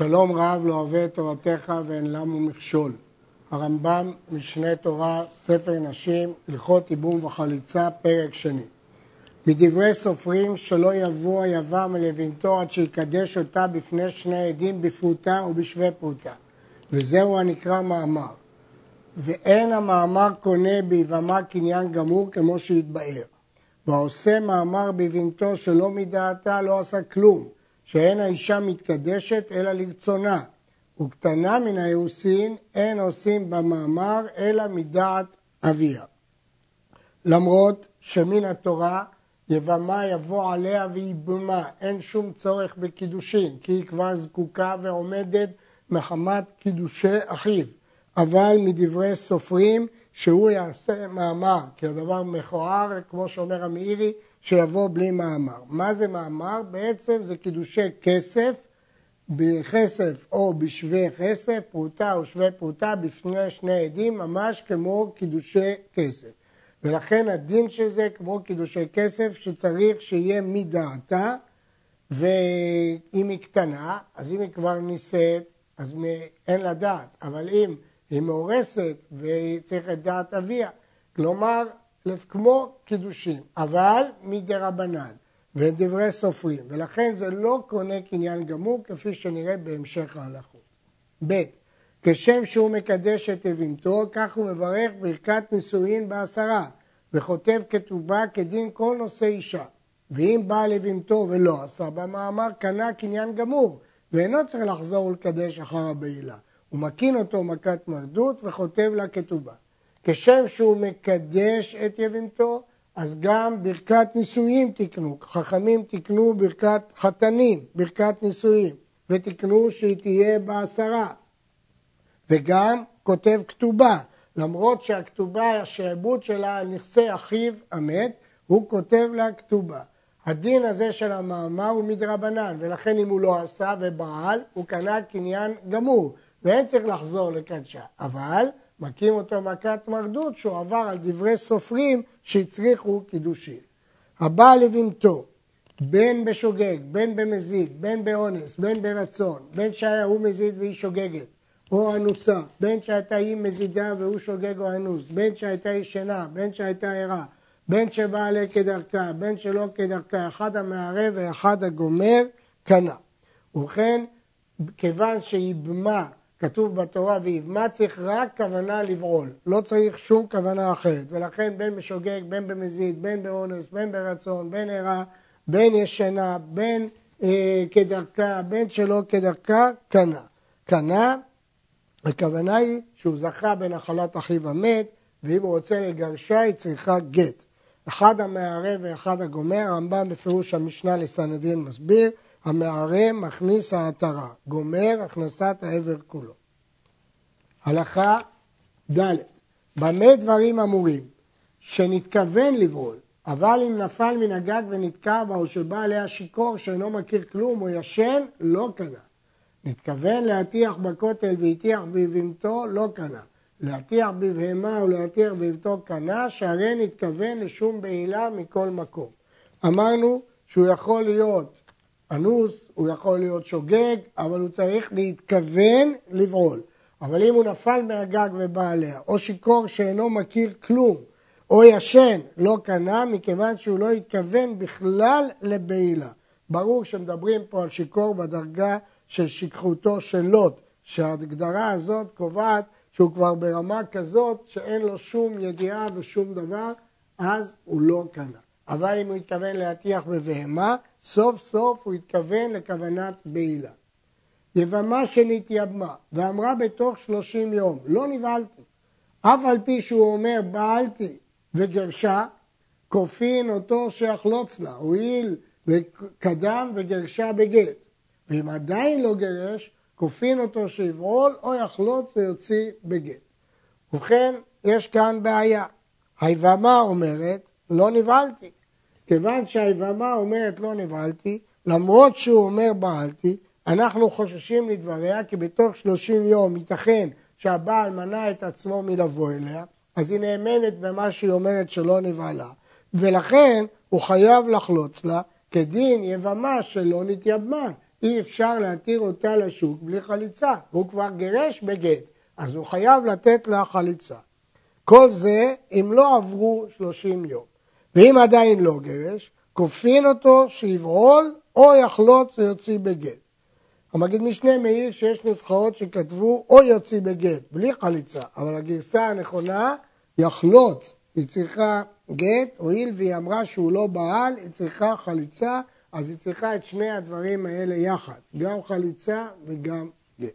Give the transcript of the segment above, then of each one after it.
שלום רב לא אוהב את תורתך ואין למו מכשול. הרמב"ם, משנה תורה, ספר נשים, הלכות ייבום וחליצה, פרק שני. מדברי סופרים שלא יבוא היבם לבנתו עד שיקדש אותה בפני שני עדים בפרוטה ובשווה פרוטה. וזהו הנקרא מאמר. ואין המאמר קונה ביבמה קניין גמור כמו שהתבאר. והעושה מאמר בבנתו שלא מדעתה לא עשה כלום, שאין האישה מתקדשת אלא לרצונה, וקטנה מן האירוסין אין עושים במאמר אלא מדעת אביה. למרות שמן התורה יבמה יבוא עליה ויבמה, אין שום צורך בקידושין, כי היא כבר זקוקה ועומדת מחמת קידושי אחיו. אבל מדברי סופרים שהוא יעשה מאמר, כי הדבר מכוער, כמו שאומר המאירי, שיבוא בלי מאמר. מה זה מאמר? בעצם זה קידושי כסף, בכסף או בשווה כסף, פרוטה או שווה פרוטה, בפני שני עדים, ממש כמו קידושי כסף. ולכן הדין של זה כמו קידושי כסף, שצריך שיהיה מדעתה, ואם היא קטנה, אז אם היא כבר נישאת, אז אין לה דעת, אבל אם היא מאורסת צריכה את דעת אביה. כלומר, כמו קידושין, אבל מדרבנן, ודברי סופרים, ולכן זה לא קונה קניין גמור, כפי שנראה בהמשך ההלכות. ב. כשם שהוא מקדש את אבימתו, כך הוא מברך ברכת נישואין בעשרה, וכותב כתובה כדין כל נושא אישה. ואם בא לבימתו ולא עשה במאמר, קנה קניין גמור, ואינו צריך לחזור ולקדש אחר הבעילה. הוא מקין אותו מכת מרדות וחוטב לה כתובה. כשם שהוא מקדש את יבימתו, אז גם ברכת נישואים תקנו. חכמים תקנו ברכת חתנים, ברכת נישואים, ותקנו שהיא תהיה בעשרה. וגם כותב כתובה, למרות שהכתובה, השעבוד שלה על נכסי אחיו המת, הוא כותב לה כתובה. הדין הזה של המאמר הוא מדרבנן, ולכן אם הוא לא עשה ובעל, הוא קנה קניין גמור. ואין צריך לחזור לקדשה. אבל מכים אותו מכת מרדות שהוא עבר על דברי סופרים שהצריכו קידושין. הבא לבנתו, בין בשוגג, בין במזיד, בין באונס, בין ברצון, בין שהיה הוא מזיד והיא שוגגת, או אנוסה, בין שהייתה היא מזידה והוא שוגג או אנוס, בין שהייתה ישנה, בין שהייתה ערה, בין שבאה עליה כדרכה, בין שלא כדרכה, אחד המערב ואחד הגומר, קנה. ובכן, כיוון שיבמה כתוב בתורה ויבמה צריך רק כוונה לבעול, לא צריך שום כוונה אחרת, ולכן בין בשוגג, בין במזיד, בין באונס, בין ברצון, בין ערה, בין ישנה, בין אה, כדרכה, בין שלא כדרכה, קנה. קנה, הכוונה היא שהוא זכה בנחלת אחיו המת, ואם הוא רוצה לגרשה היא צריכה גט. אחד המערב ואחד הגומר, הרמב"ם בפירוש המשנה לסנדין מסביר, המערם מכניס העטרה, גומר הכנסת העבר כולו. הלכה ד' במה דברים אמורים? שנתכוון לבעול, אבל אם נפל מן הגג ונתקע בה או שבא עליה שיכור שאינו מכיר כלום או ישן, לא קנה. נתכוון להטיח בכותל והטיח בבהמתו, לא קנה. להטיח בבהמה ולהטיח בבהמתו קנה, שהרי נתכוון לשום בעילה מכל מקום. אמרנו שהוא יכול להיות אנוס, הוא יכול להיות שוגג, אבל הוא צריך להתכוון לבעול. אבל אם הוא נפל מהגג ובא עליה, או שיכור שאינו מכיר כלום, או ישן, לא קנה, מכיוון שהוא לא התכוון בכלל לבעילה. ברור שמדברים פה על שיכור בדרגה של שכחותו של לוט, שההגדרה הזאת קובעת שהוא כבר ברמה כזאת שאין לו שום ידיעה ושום דבר, אז הוא לא קנה. אבל אם הוא התכוון להטיח בבהמה, סוף סוף הוא התכוון לכוונת בעילה. יבמה שנתייבמה, ואמרה בתוך שלושים יום, לא נבהלתי. אף על פי שהוא אומר בעלתי וגרשה, כופין אותו שיחלוץ לה, הואיל וקדם וגרשה בגט. ואם עדיין לא גרש, כופין אותו שיבעול או יחלוץ ויוציא בגט. ובכן, יש כאן בעיה. היבמה אומרת, לא נבהלתי. כיוון שהיבמה אומרת לא נבהלתי, למרות שהוא אומר בעלתי, אנחנו חוששים לדבריה כי בתוך שלושים יום ייתכן שהבעל מנע את עצמו מלבוא אליה, אז היא נאמנת במה שהיא אומרת שלא נבהלה, ולכן הוא חייב לחלוץ לה כדין יבמה שלא נתייבמה, אי אפשר להתיר אותה לשוק בלי חליצה, והוא כבר גירש בגט, אז הוא חייב לתת לה חליצה. כל זה אם לא עברו 30 יום. ואם עדיין לא גירש, כופין אותו שיבעול או יחלוץ ויוציא בגט. המגיד משנה מעיר שיש נוסחאות שכתבו או יוציא בגט, בלי חליצה, אבל הגרסה הנכונה, יחלוץ, היא צריכה גט, הואיל והיא אמרה שהוא לא בעל, היא צריכה חליצה, אז היא צריכה את שני הדברים האלה יחד, גם חליצה וגם גט.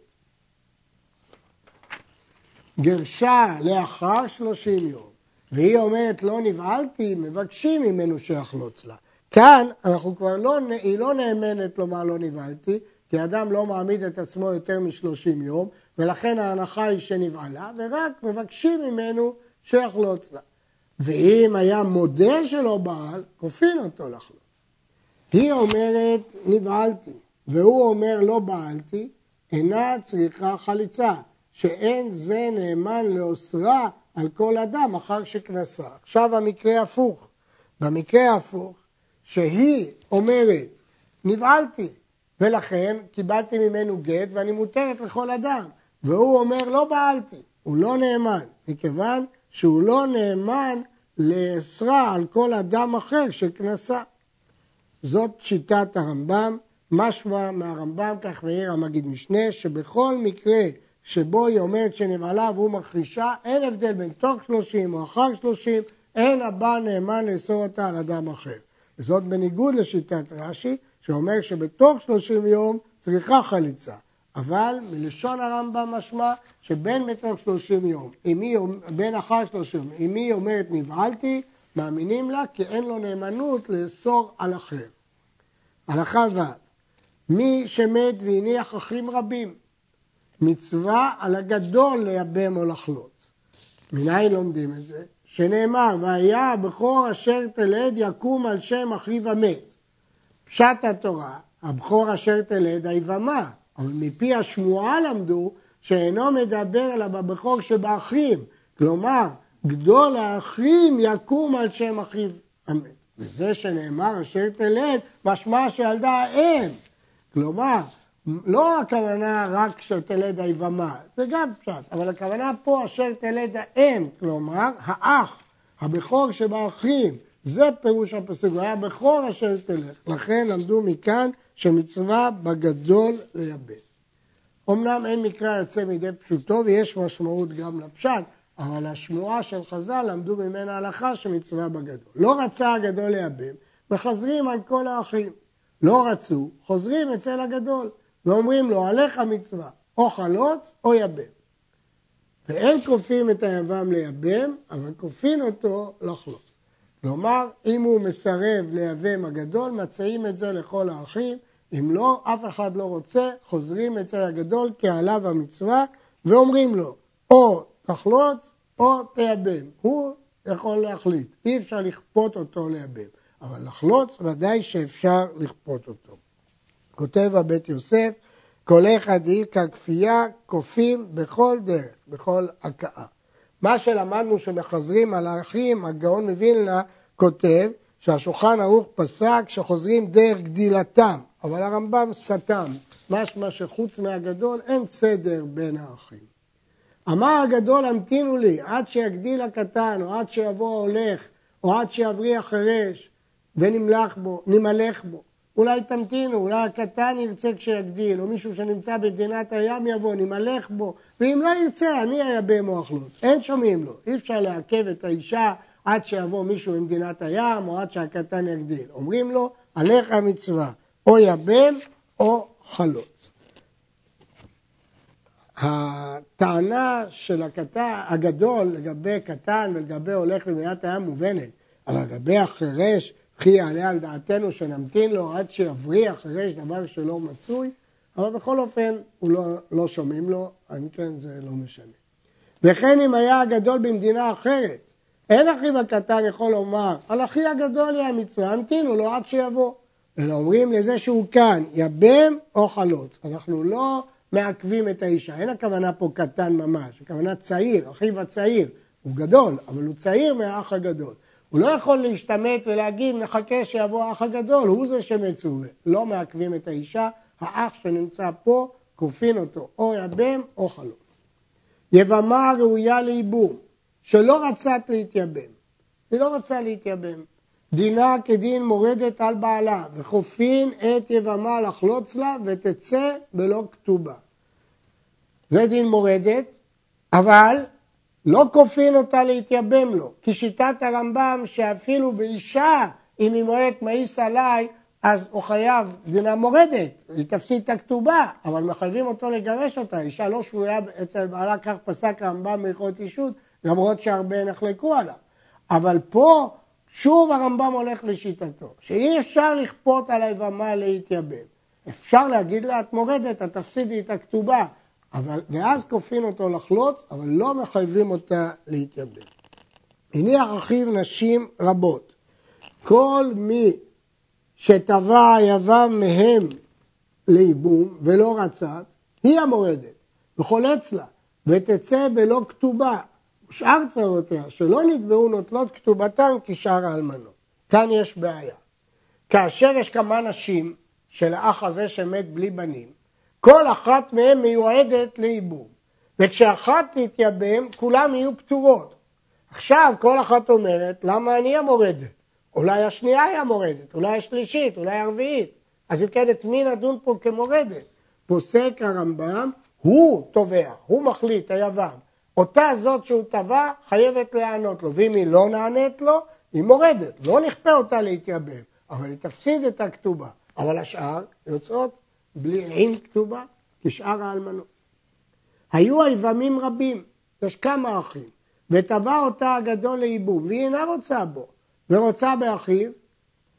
גרשה לאחר שלושים יום, והיא אומרת לא נבהלתי, מבקשים ממנו שיחלוץ לה. כאן אנחנו כבר לא, היא לא נאמנת לומר לא נבהלתי, כי אדם לא מעמיד את עצמו יותר משלושים יום, ולכן ההנחה היא שנבהלה, ורק מבקשים ממנו שיחלוץ לה. ואם היה מודה שלא בעל, כופין אותו לחלוץ. היא אומרת נבהלתי, והוא אומר לא בעלתי, אינה צריכה חליצה, שאין זה נאמן לאוסרה על כל אדם אחר שכנסה. עכשיו המקרה הפוך. במקרה ההפוך, שהיא אומרת, נבהלתי, ולכן קיבלתי ממנו גט ואני מותרת לכל אדם. והוא אומר, לא בעלתי, הוא לא נאמן, מכיוון שהוא לא נאמן לאסרה על כל אדם אחר שכנסה. זאת שיטת הרמב"ם, משמע מהרמב"ם, כך מעיר המגיד משנה, שבכל מקרה שבו היא אומרת שנבעלה והוא מכחישה, אין הבדל בין תוך שלושים או אחר שלושים, אין הבא נאמן לאסור אותה על אדם אחר. וזאת בניגוד לשיטת רש"י, שאומר שבתוך שלושים יום צריכה חליצה. אבל מלשון הרמב"ם משמע שבין בתוך שלושים יום, היא, בין אחר שלושים, אם היא אומרת נבהלתי, מאמינים לה כי אין לו נאמנות לאסור על אחר. הלכה ו' מי שמת והניח אחים רבים, מצווה על הגדול לייבם או לחלוץ. מניין לומדים את זה? שנאמר, והיה הבכור אשר תלד יקום על שם אחיו המת. פשט התורה, הבכור אשר תלד היבמה, אבל מפי השמועה למדו שאינו מדבר אלא בבכור שבאחים, כלומר, גדול האחים יקום על שם אחיו המת. וזה שנאמר אשר תלד, משמע שילדה האם. כלומר, לא הכוונה רק שתלד היבמה, זה גם פשט, אבל הכוונה פה אשר תלד האם, כלומר, האח, הבכור שבאחים, זה פירוש הפסוק, היה בכור אשר תלך. לכן למדו מכאן שמצווה בגדול לייבם. אמנם אין מקרא יוצא מידי פשוטו ויש משמעות גם לפשט, אבל השמועה של חז"ל למדו ממנה הלכה שמצווה בגדול. לא רצה הגדול לייבם, מחזרים על כל האחים. לא רצו, חוזרים אצל הגדול, ואומרים לו, עליך מצווה, או חלוץ או יבם. ואין כופים את היבם לייבם, אבל כופין אותו לחלוץ. כלומר, אם הוא מסרב לייבם הגדול, מציעים את זה לכל האחים, אם לא, אף אחד לא רוצה, חוזרים אצל הגדול כי עליו המצווה, ואומרים לו, או תחלוץ או תייבם. הוא יכול להחליט, אי אפשר לכפות אותו לייבם, אבל לחלוץ ודאי שאפשר לכפות אותו. כותב הבית יוסף, כל אחד איכא כפייה כופים בכל דרך, בכל הכאה. מה שלמדנו שמחזרים על האחים, הגאון מווילנה כותב שהשולחן ערוך פסק שחוזרים דרך גדילתם, אבל הרמב"ם סתם, משמע שחוץ מהגדול אין סדר בין האחים. אמר הגדול המתינו לי עד שיגדיל הקטן, או עד שיבוא ההולך, או עד שיבריח חירש ונמלך בו, נמלך בו. אולי תמתינו, אולי הקטן ירצה כשיגדיל, או מישהו שנמצא במדינת הים יבוא, נמלך בו, ואם לא ירצה, אני אייבם או אחלוץ. אין שומעים לו, אי אפשר לעכב את האישה עד שיבוא מישהו ממדינת הים, או עד שהקטן יגדיל. אומרים לו, עליך מצווה, או יבם או חלוץ. הטענה של הקטן, הגדול לגבי קטן ולגבי הולך למדינת הים מובנת, אבל לגבי החירש, וכי יעלה על דעתנו שנמתין לו עד שיבריח חירש דבר שלא מצוי, אבל בכל אופן הוא לא, לא שומעים לו, אם כן זה לא משנה. וכן אם היה הגדול במדינה אחרת, אין אחיו הקטן יכול לומר, על אחי הגדול היא המצווה, המתינו לו עד שיבוא. אלא אומרים לזה שהוא כאן, יבם או חלוץ. אנחנו לא מעכבים את האישה, אין הכוונה פה קטן ממש, הכוונה צעיר, אחיו הצעיר. הוא גדול, אבל הוא צעיר מהאח הגדול. הוא לא יכול להשתמט ולהגיד, נחכה שיבוא האח הגדול, הוא זה שמצווה. לא מעכבים את האישה, האח שנמצא פה, כופין אותו או יבם או חלוץ. יבמה ראויה לייבום, שלא רצת להתייבם. היא לא רוצה להתייבם. דינה כדין מורדת על בעלה, וכופין את יבמה לחלוץ לה ותצא בלא כתובה. זה דין מורדת, אבל לא כופין אותה להתייבם לו, כי שיטת הרמב"ם שאפילו באישה, אם היא מועדת מאיס עליי, אז הוא חייב דינה מורדת, היא תפסיד את הכתובה, אבל מחייבים אותו לגרש אותה, אישה לא שבויה אצל בעלה, כך פסק הרמב"ם בהלכות אישות, למרות שהרבה נחלקו עליו. אבל פה שוב הרמב"ם הולך לשיטתו, שאי אפשר לכפות על היבמה להתייבם. אפשר להגיד לה, את מורדת, את תפסידי את הכתובה, אבל, ואז כופין אותו לחלוץ, אבל לא מחייבים אותה להתייבם. הניח אחיו נשים רבות. כל מי שטבע יבם מהם לייבום ולא רצת, היא המורדת, וחולץ לה, ותצא בלא כתובה. שאר צרותיה שלא נתבעו נוטלות כתובתן כשאר האלמנות. כאן יש בעיה. כאשר יש כמה נשים של האח הזה שמת בלי בנים, כל אחת מהן מיועדת לייבום. וכשאחת תתייבם, כולם יהיו פטורות. עכשיו כל אחת אומרת, למה אני המורדת? אולי השנייה היא המורדת, אולי השלישית, אולי הרביעית. אז אם כן, את מי נדון פה כמורדת? פוסק הרמב"ם, הוא תובע, הוא מחליט, היוון. אותה זאת שהוא תבע חייבת להיענות לו, ואם היא לא נענית לו, היא מורדת. לא נכפה אותה להתייבם, אבל היא תפסיד את הכתובה. אבל השאר יוצאות בלי עם כתובה כשאר האלמנות. היו היבמים רבים, יש כמה אחים, ותבע אותה הגדול לייבום, והיא אינה רוצה בו, ורוצה באחיו,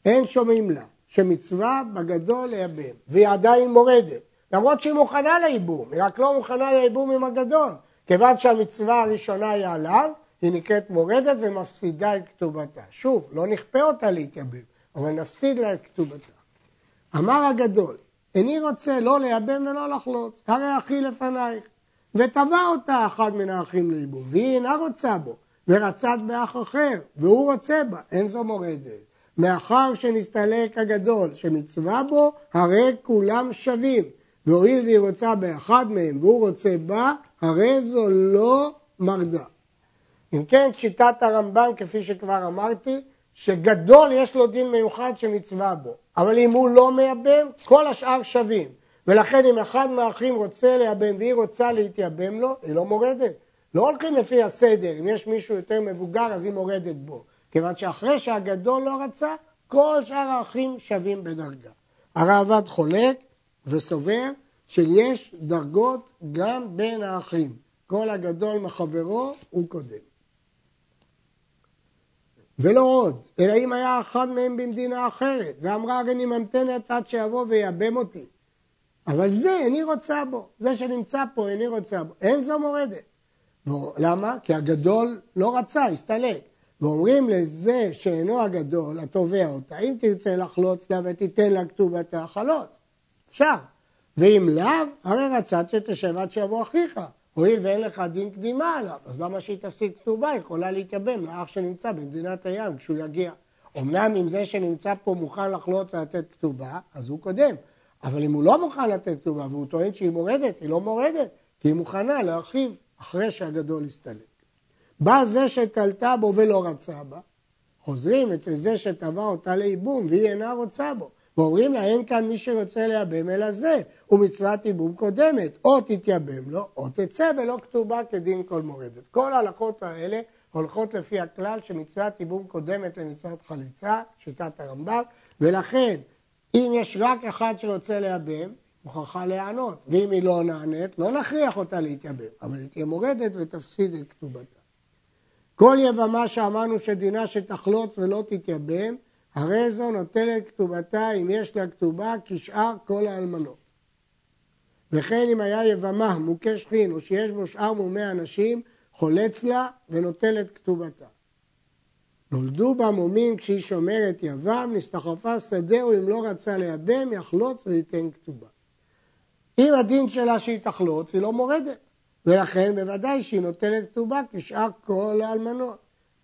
אין שומעים לה, שמצווה בגדול לייבם, והיא עדיין מורדת, למרות שהיא מוכנה לייבום, היא רק לא מוכנה לייבום עם הגדול, כיוון שהמצווה הראשונה היא עליו, היא נקראת מורדת ומפסידה את כתובתה. שוב, לא נכפה אותה להתייבם, אבל נפסיד לה את כתובתה. אמר הגדול, איני רוצה לא לייבם ולא לחלוץ, הרי אחי לפנייך. ותבע אותה אחד מן האחים לייבום, והיא אינה רוצה בו, ורצת באח אחר, והוא רוצה בה, אין זו מורדת. מאחר שנסתלק הגדול שמצווה בו, הרי כולם שווים. והואיל והיא רוצה באחד מהם והוא רוצה בה, הרי זו לא מרדה. אם כן, שיטת הרמב"ם, כפי שכבר אמרתי, שגדול יש לו דין מיוחד שמצווה בו, אבל אם הוא לא מייבם, כל השאר שווים. ולכן אם אחד מהאחים רוצה לייבם והיא רוצה להתייבם לו, היא לא מורדת. לא הולכים לפי הסדר, אם יש מישהו יותר מבוגר אז היא מורדת בו. כיוון שאחרי שהגדול לא רצה, כל שאר האחים שווים בדרגה. הרעב"ד חולק וסובר שיש דרגות גם בין האחים. כל הגדול מחברו הוא קודם. ולא עוד, אלא אם היה אחד מהם במדינה אחרת, ואמרה הרי אני ממתנת עד שיבוא ויאבם אותי. אבל זה איני רוצה בו, זה שנמצא פה איני רוצה בו, אין זו מורדת. למה? כי הגדול לא רצה, הסתלק. ואומרים לזה שאינו הגדול, התובע אותה, אם תרצה לחלוץ לה ותיתן לה כתובתה, חלוץ. אפשר. ואם לאו, הרי רצת שתשב עד שיבוא אחיך. הואיל ואין לך דין קדימה עליו, אז למה שהיא תפסיד כתובה? היא יכולה להתייבם לאח שנמצא במדינת הים כשהוא יגיע. אמנם אם זה שנמצא פה מוכן לחלוץ לתת כתובה, אז הוא קודם. אבל אם הוא לא מוכן לתת כתובה והוא טוען שהיא מורדת, היא לא מורדת, כי היא מוכנה להרחיב אחרי שהגדול יסתלק. בא זה שתלתה בו ולא רצה בה, חוזרים אצל זה שתבע אותה לייבום והיא אינה רוצה בו. ואומרים לה, אין כאן מי שרוצה לייבם אלא זה, ומצוות ייבום קודמת, או תתייבם לו, או תצא בלא כתובה כדין כל מורדת. כל ההלכות האלה הולכות לפי הכלל שמצוות ייבום קודמת למצוות חליצה, שיטת הרמב"ם, ולכן אם יש רק אחד שרוצה לייבם, מוכרחה להיענות, ואם היא לא נענית, לא נכריח אותה להתייבם, אבל היא תהיה מורדת ותפסיד את כתובתה. כל יבמה שאמרנו שדינה שתחלוץ ולא תתייבם, הרי זו נוטלת כתובתה אם יש לה כתובה כשאר כל האלמנות. וכן אם היה יבמה מוכה שכין או שיש בו שאר מומי אנשים, חולץ לה ונוטלת כתובתה. נולדו בה מומים כשהיא שומרת יבם, נסתחפה שדה או אם לא רצה לייבם, יחלוץ וייתן כתובה. אם הדין שלה שהיא תחלוץ, היא לא מורדת, ולכן בוודאי שהיא נוטלת כתובה כשאר כל האלמנות.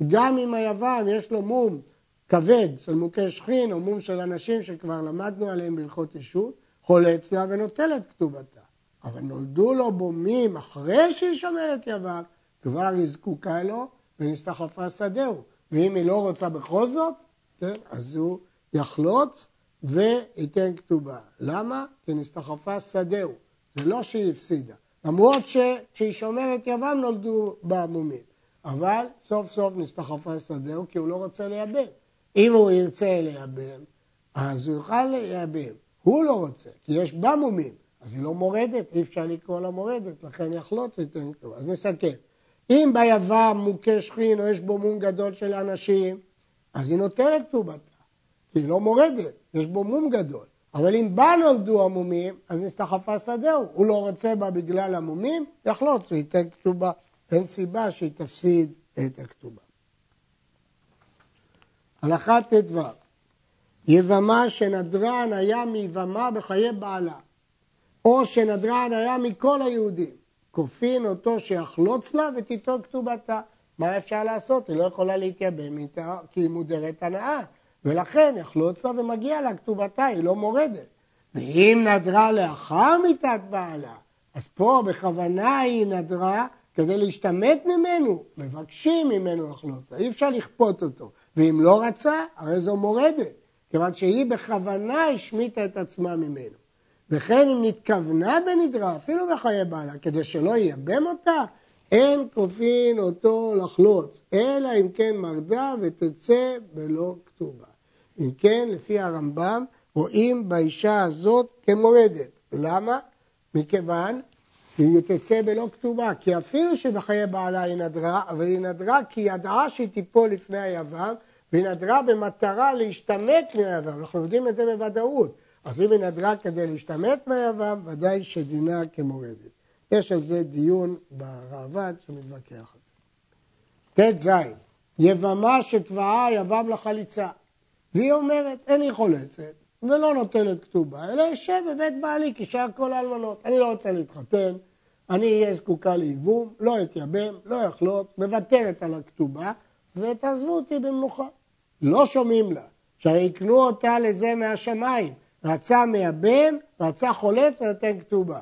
גם אם היבם יש לו מום כבד של מוכה שכין או מום של אנשים שכבר למדנו עליהם בהלכות אישות, חולץ לה ונוטל את כתובתה. אבל נולדו לו בומים אחרי שהיא שומרת יבם, כבר היא זקוקה לו ונסתחפה שדהו. ואם היא לא רוצה בכל זאת, כן, אז הוא יחלוץ וייתן כתובה. למה? כי נסתחפה שדהו. זה לא שהיא הפסידה. למרות שכשהיא שומרת יבם נולדו בה מומים. אבל סוף סוף נסתחפה שדהו כי הוא לא רוצה לייבם. אם הוא ירצה לייבם, אז הוא יוכל לייבם. הוא לא רוצה, כי יש בה מומים. אז היא לא מורדת, אי אפשר לקרוא לה מורדת, לכן יחלוץ וייתן כתובה. אז נסכם. אם היבם מוכה שחין או יש בו מום גדול של אנשים, אז היא נותנת כתובתה, כי היא לא מורדת, יש בו מום גדול. אבל אם בה נולדו המומים, אז נסתחפה שדהו. הוא לא רוצה בה בגלל המומים, יחלוץ וייתן כתובה. אין סיבה שהיא תפסיד את הכתובה. הלכה ט"ו יבמה שנדרן היה מיבמה בחיי בעלה, או שנדרן היה מכל היהודים. כופין אותו שיחלוץ לה ותיטול כתובתה. מה אפשר לעשות? היא לא יכולה להתייבם איתה כי היא מודרת הנאה, ולכן יחלוץ לה ומגיע לה כתובתה, היא לא מורדת. ואם נדרה לאחר מיתת בעלה, אז פה בכוונה היא נדרה כדי להשתמט ממנו, מבקשים ממנו לחלוץ לה, אי אפשר לכפות אותו. ואם לא רצה, הרי זו מורדת, כיוון שהיא בכוונה השמיטה את עצמה ממנו. וכן אם נתכוונה בנדרה, אפילו בחיי בעלה, כדי שלא ייבם אותה, אין כופין אותו לחלוץ, אלא אם כן מרדה ותצא בלא כתובה. אם כן, לפי הרמב"ם, רואים באישה הזאת כמורדת. למה? מכיוון היא תצא בלא כתובה, כי אפילו שבחיי בעלה היא נדרה, אבל היא נדרה כי היא ידעה שהיא תיפול לפני היבם, והיא נדרה במטרה להשתמט מהיבם, אנחנו יודעים את זה בוודאות. אז אם היא נדרה כדי להשתמט מהיבם, ודאי שדינה כמורדת. יש על זה דיון בראב"ד שמתווכח על זה. ט"ז, יבמה שתבעה יבם לחליצה. והיא אומרת, איני חולצת ולא נוטלת כתובה, אלא יושב בבית בעלי כשאר כל האלמנות. אני לא רוצה להתחתן, אני אהיה זקוקה לייבום, לא אתייבם, לא יחלוץ, מוותרת על הכתובה, ותעזבו אותי במנוחה. לא שומעים לה, שהרי יקנו אותה לזה מהשמיים. רצה מייבם, רצה חולץ ונותן כתובה.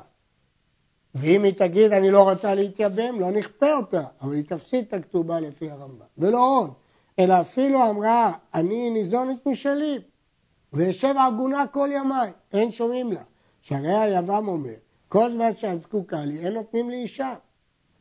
ואם היא תגיד אני לא רוצה להתייבם, לא נכפה אותה, אבל היא תפסיד את הכתובה לפי הרמב"ם. ולא עוד, אלא אפילו אמרה, אני ניזונת משלי, וישב עגונה כל ימיי, אין שומעים לה. שהרי היבם אומר, כל זמן שאת זקוקה לי, אין נותנים לי אישה.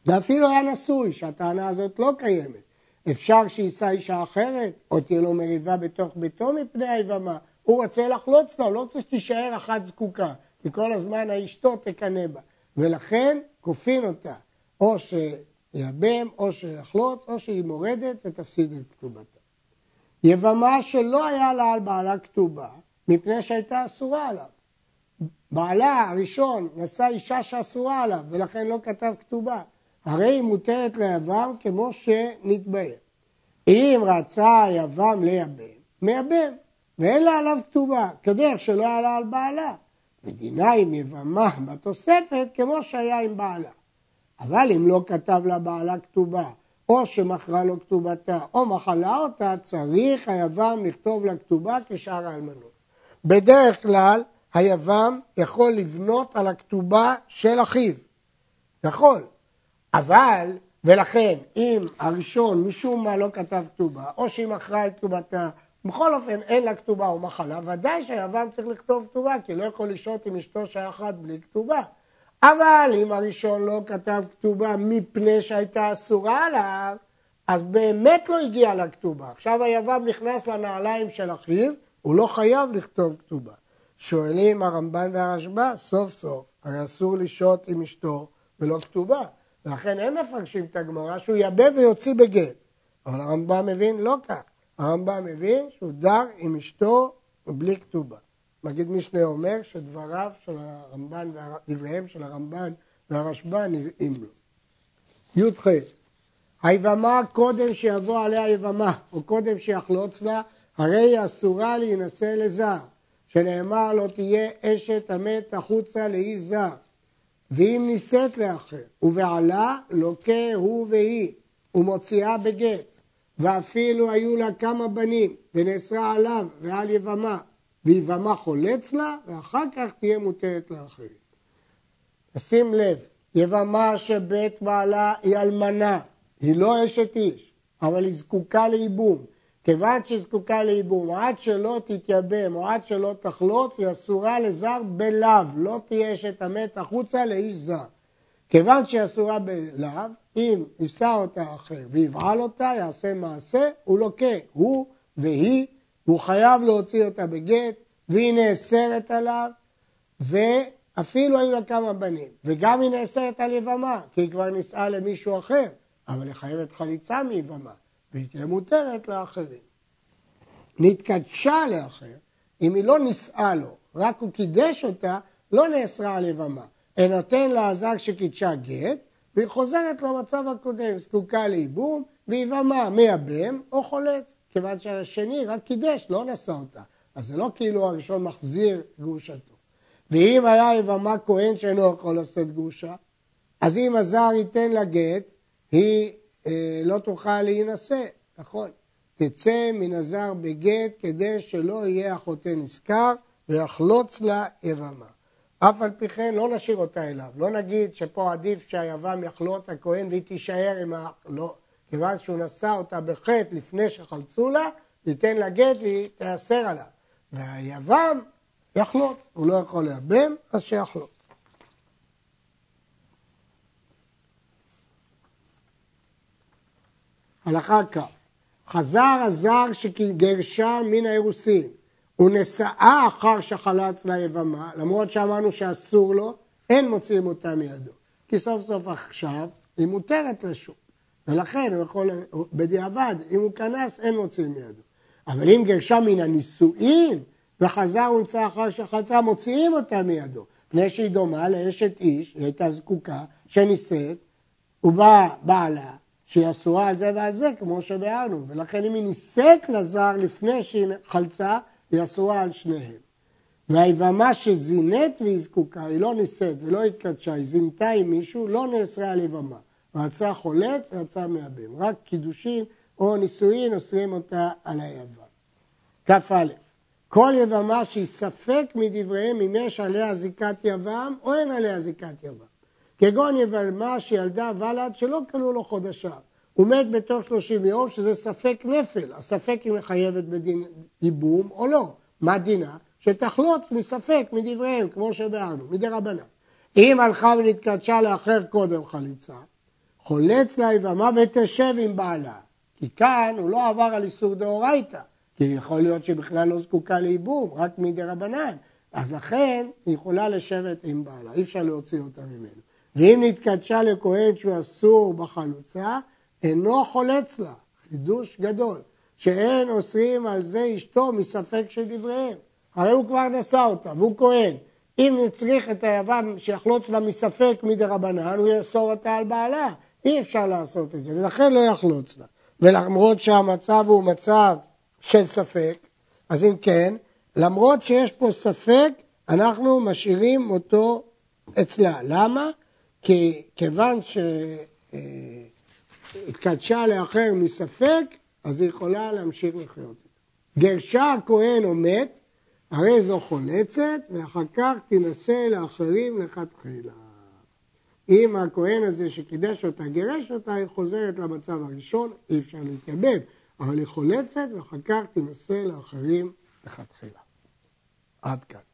ואפילו היה נשוי, שהטענה הזאת לא קיימת. אפשר שיישא אישה אחרת, או תהיה לו מריבה בתוך ביתו מפני היבמה. הוא רוצה לחלוץ לה, הוא לא רוצה שתישאר אחת זקוקה, כי כל הזמן האשתו תקנא בה. ולכן כופין אותה, או שיבם, או שיחלוץ, או שהיא מורדת ותפסיד את כתובתה. יבמה שלא היה לה על בעלה כתובה, מפני שהייתה אסורה עליו. בעלה הראשון נשא אישה שאסורה עליו, ולכן לא כתב כתובה. הרי היא מותרת ליבם כמו שנתבהר. אם רצה היבם לייבם, מייבם. ואין לה עליו כתובה, כדרך שלא היה לה על בעלה. ודינה עם יבמה בתוספת כמו שהיה עם בעלה. אבל אם לא כתב לה בעלה כתובה, או שמכרה לו כתובתה, או מחלה אותה, צריך היבם לכתוב לה כתובה כשאר האלמנות. בדרך כלל היבם יכול לבנות על הכתובה של אחיו. יכול. אבל, ולכן, אם הראשון משום מה לא כתב כתובה, או שהיא מכרה את כתובתה, בכל אופן אין לה כתובה או מחלה, ודאי שהיוון צריך לכתוב כתובה, כי לא יכול לשהות עם אשתו אחת בלי כתובה. אבל אם הראשון לא כתב כתובה מפני שהייתה אסורה עליו, אז באמת לא הגיע לכתובה. עכשיו היוון נכנס לנעליים של אחיו, הוא לא חייב לכתוב כתובה. שואלים הרמב"ן והרשב"א, סוף סוף, הרי אסור לשהות עם אשתו ולא כתובה. ולכן הם מפרשים את הגמרא שהוא יבה ויוציא בגט. אבל הרמב"ם מבין לא כך. הרמב"ם מבין שהוא דר עם אשתו בלי כתובה. מגיד משנה אומר שדבריו של הרמב"ן, דבריהם של הרמב"ן והרשב"א נראים לו. י"ח היבמה קודם שיבוא עליה יבמה, או קודם שיחלוץ לה, הרי היא אסורה להינשא לזר, שנאמר לא תהיה אשת המת החוצה לאיש זר. ואם נישאת לאחר, ובעלה לוקה הוא והיא, ומוציאה בגט, ואפילו היו לה כמה בנים, ונאסרה עליו ועל יבמה, ויבמה חולץ לה, ואחר כך תהיה מותרת לאחרים. שים לב, יבמה שמת בעלה היא אלמנה, היא לא אשת איש, אבל היא זקוקה לייבום. כיוון שהיא זקוקה לייבום, עד שלא תתייבם או עד שלא תחלוץ, היא אסורה לזר בלאו, לא תהיה אשת המת החוצה לאיש זר. כיוון שהיא אסורה בלאו, אם יישא אותה אחר ויבעל אותה, יעשה מעשה, הוא לוקה, הוא והיא, הוא חייב להוציא אותה בגט, והיא נאסרת עליו, ואפילו היו לה כמה בנים, וגם היא נאסרת על יבמה, כי היא כבר נישאה למישהו אחר, אבל היא חייבת חליצה מיבמה, והיא תהיה מותרת לאחרים. נתקדשה לאחר, אם היא לא נישאה לו, רק הוא קידש אותה, לא נאסרה על יבמה, אלא נותן לה הזג שקידשה גט, והיא חוזרת למצב הקודם, זקוקה לייבום, ויבמה מייבם או חולץ, כיוון שהשני רק קידש, לא נשא אותה. אז זה לא כאילו הראשון מחזיר גרושתו. ואם היה יבמה כהן שאינו יכול לשאת גרושה, אז אם הזר ייתן לה גט, היא אה, לא תוכל להינשא, נכון? תצא מן הזר בגט כדי שלא יהיה החוטא נשכר ויחלוץ לה יבמה. אף על פי כן לא נשאיר אותה אליו, לא נגיד שפה עדיף שהיבם יחלוץ הכהן והיא תישאר עם ה... לא, כיוון שהוא נשא אותה בחטא לפני שחלצו לה, ייתן לה גט והיא תיאסר עליו. והיבם יחלוץ, הוא לא יכול לייבם, אז שיחלוץ. הלכה כ' חזר הזר שגרשה מן האירוסין ונשאה אחר שחלץ ליבמה, למרות שאמרנו שאסור לו, אין מוציאים אותה מידו. כי סוף סוף עכשיו היא מותרת לשוק, ולכן הוא יכול, בדיעבד, אם הוא כנס, אין מוציאים מידו. אבל אם גרשה מן הנישואין וחזר ונמצא אחר שחלצה, מוציאים אותה מידו. מפני שהיא דומה לאשת איש, היא הייתה זקוקה, שנישאת, ובא בעלה, שהיא אסורה על זה ועל זה, כמו שביארנו, ולכן אם היא נישאת לזר לפני שהיא חלצה, היא אסורה על שניהם. והיבמה שזינית והיא זקוקה, היא לא נישאת ולא התקדשה, היא זינתה עם מישהו, לא נאסרה על יבמה. רצה חולץ, רצה מייבם. רק קידושין או נישואין אוסרים אותה על היבם. כ"א כל יבמה שהיא ספק מדבריהם אם יש עליה זיקת יבם או אין עליה זיקת יבם. כגון יבמה שילדה ולד שלא קנו לו חודשיו. הוא מת בתוך 30 יום, שזה ספק נפל. הספק היא מחייבת בדין ייבום או לא. מה דינה? שתחלוץ מספק מדבריהם, כמו שבארנו, מדי רבנן. אם הלכה ונתקדשה לאחר קודם חליצה, חולץ לה יבמה ותשב עם בעלה. כי כאן הוא לא עבר על איסור דאורייתא, כי יכול להיות שהיא בכלל לא זקוקה לייבום, רק מדי רבנן. אז לכן היא יכולה לשבת עם בעלה, אי אפשר להוציא אותה ממנו. ואם נתקדשה לכהן שהוא אסור בחלוצה, אינו חולץ לה, חידוש גדול, שאין אוסרים על זה אשתו מספק של דבריהם. הרי הוא כבר נשא אותה, והוא כהן. אם נצריך את היוון שיחלוץ לה מספק מדי רבנן, הוא יאסור אותה על בעלה. אי אפשר לעשות את זה, ולכן לא יחלוץ לה. ולמרות שהמצב הוא מצב של ספק, אז אם כן, למרות שיש פה ספק, אנחנו משאירים אותו אצלה. למה? כי כיוון שהתקדשה לאחר מספק, אז היא יכולה להמשיך לחיות. גרשה הכהן או מת, הרי זו חולצת, ואחר כך תינשא לאחרים לכתחילה. אם הכהן הזה שקידש אותה, גירש אותה, היא חוזרת למצב הראשון, אי אפשר להתייבם, אבל היא חולצת, ואחר כך תינשא לאחרים לכתחילה. עד כאן.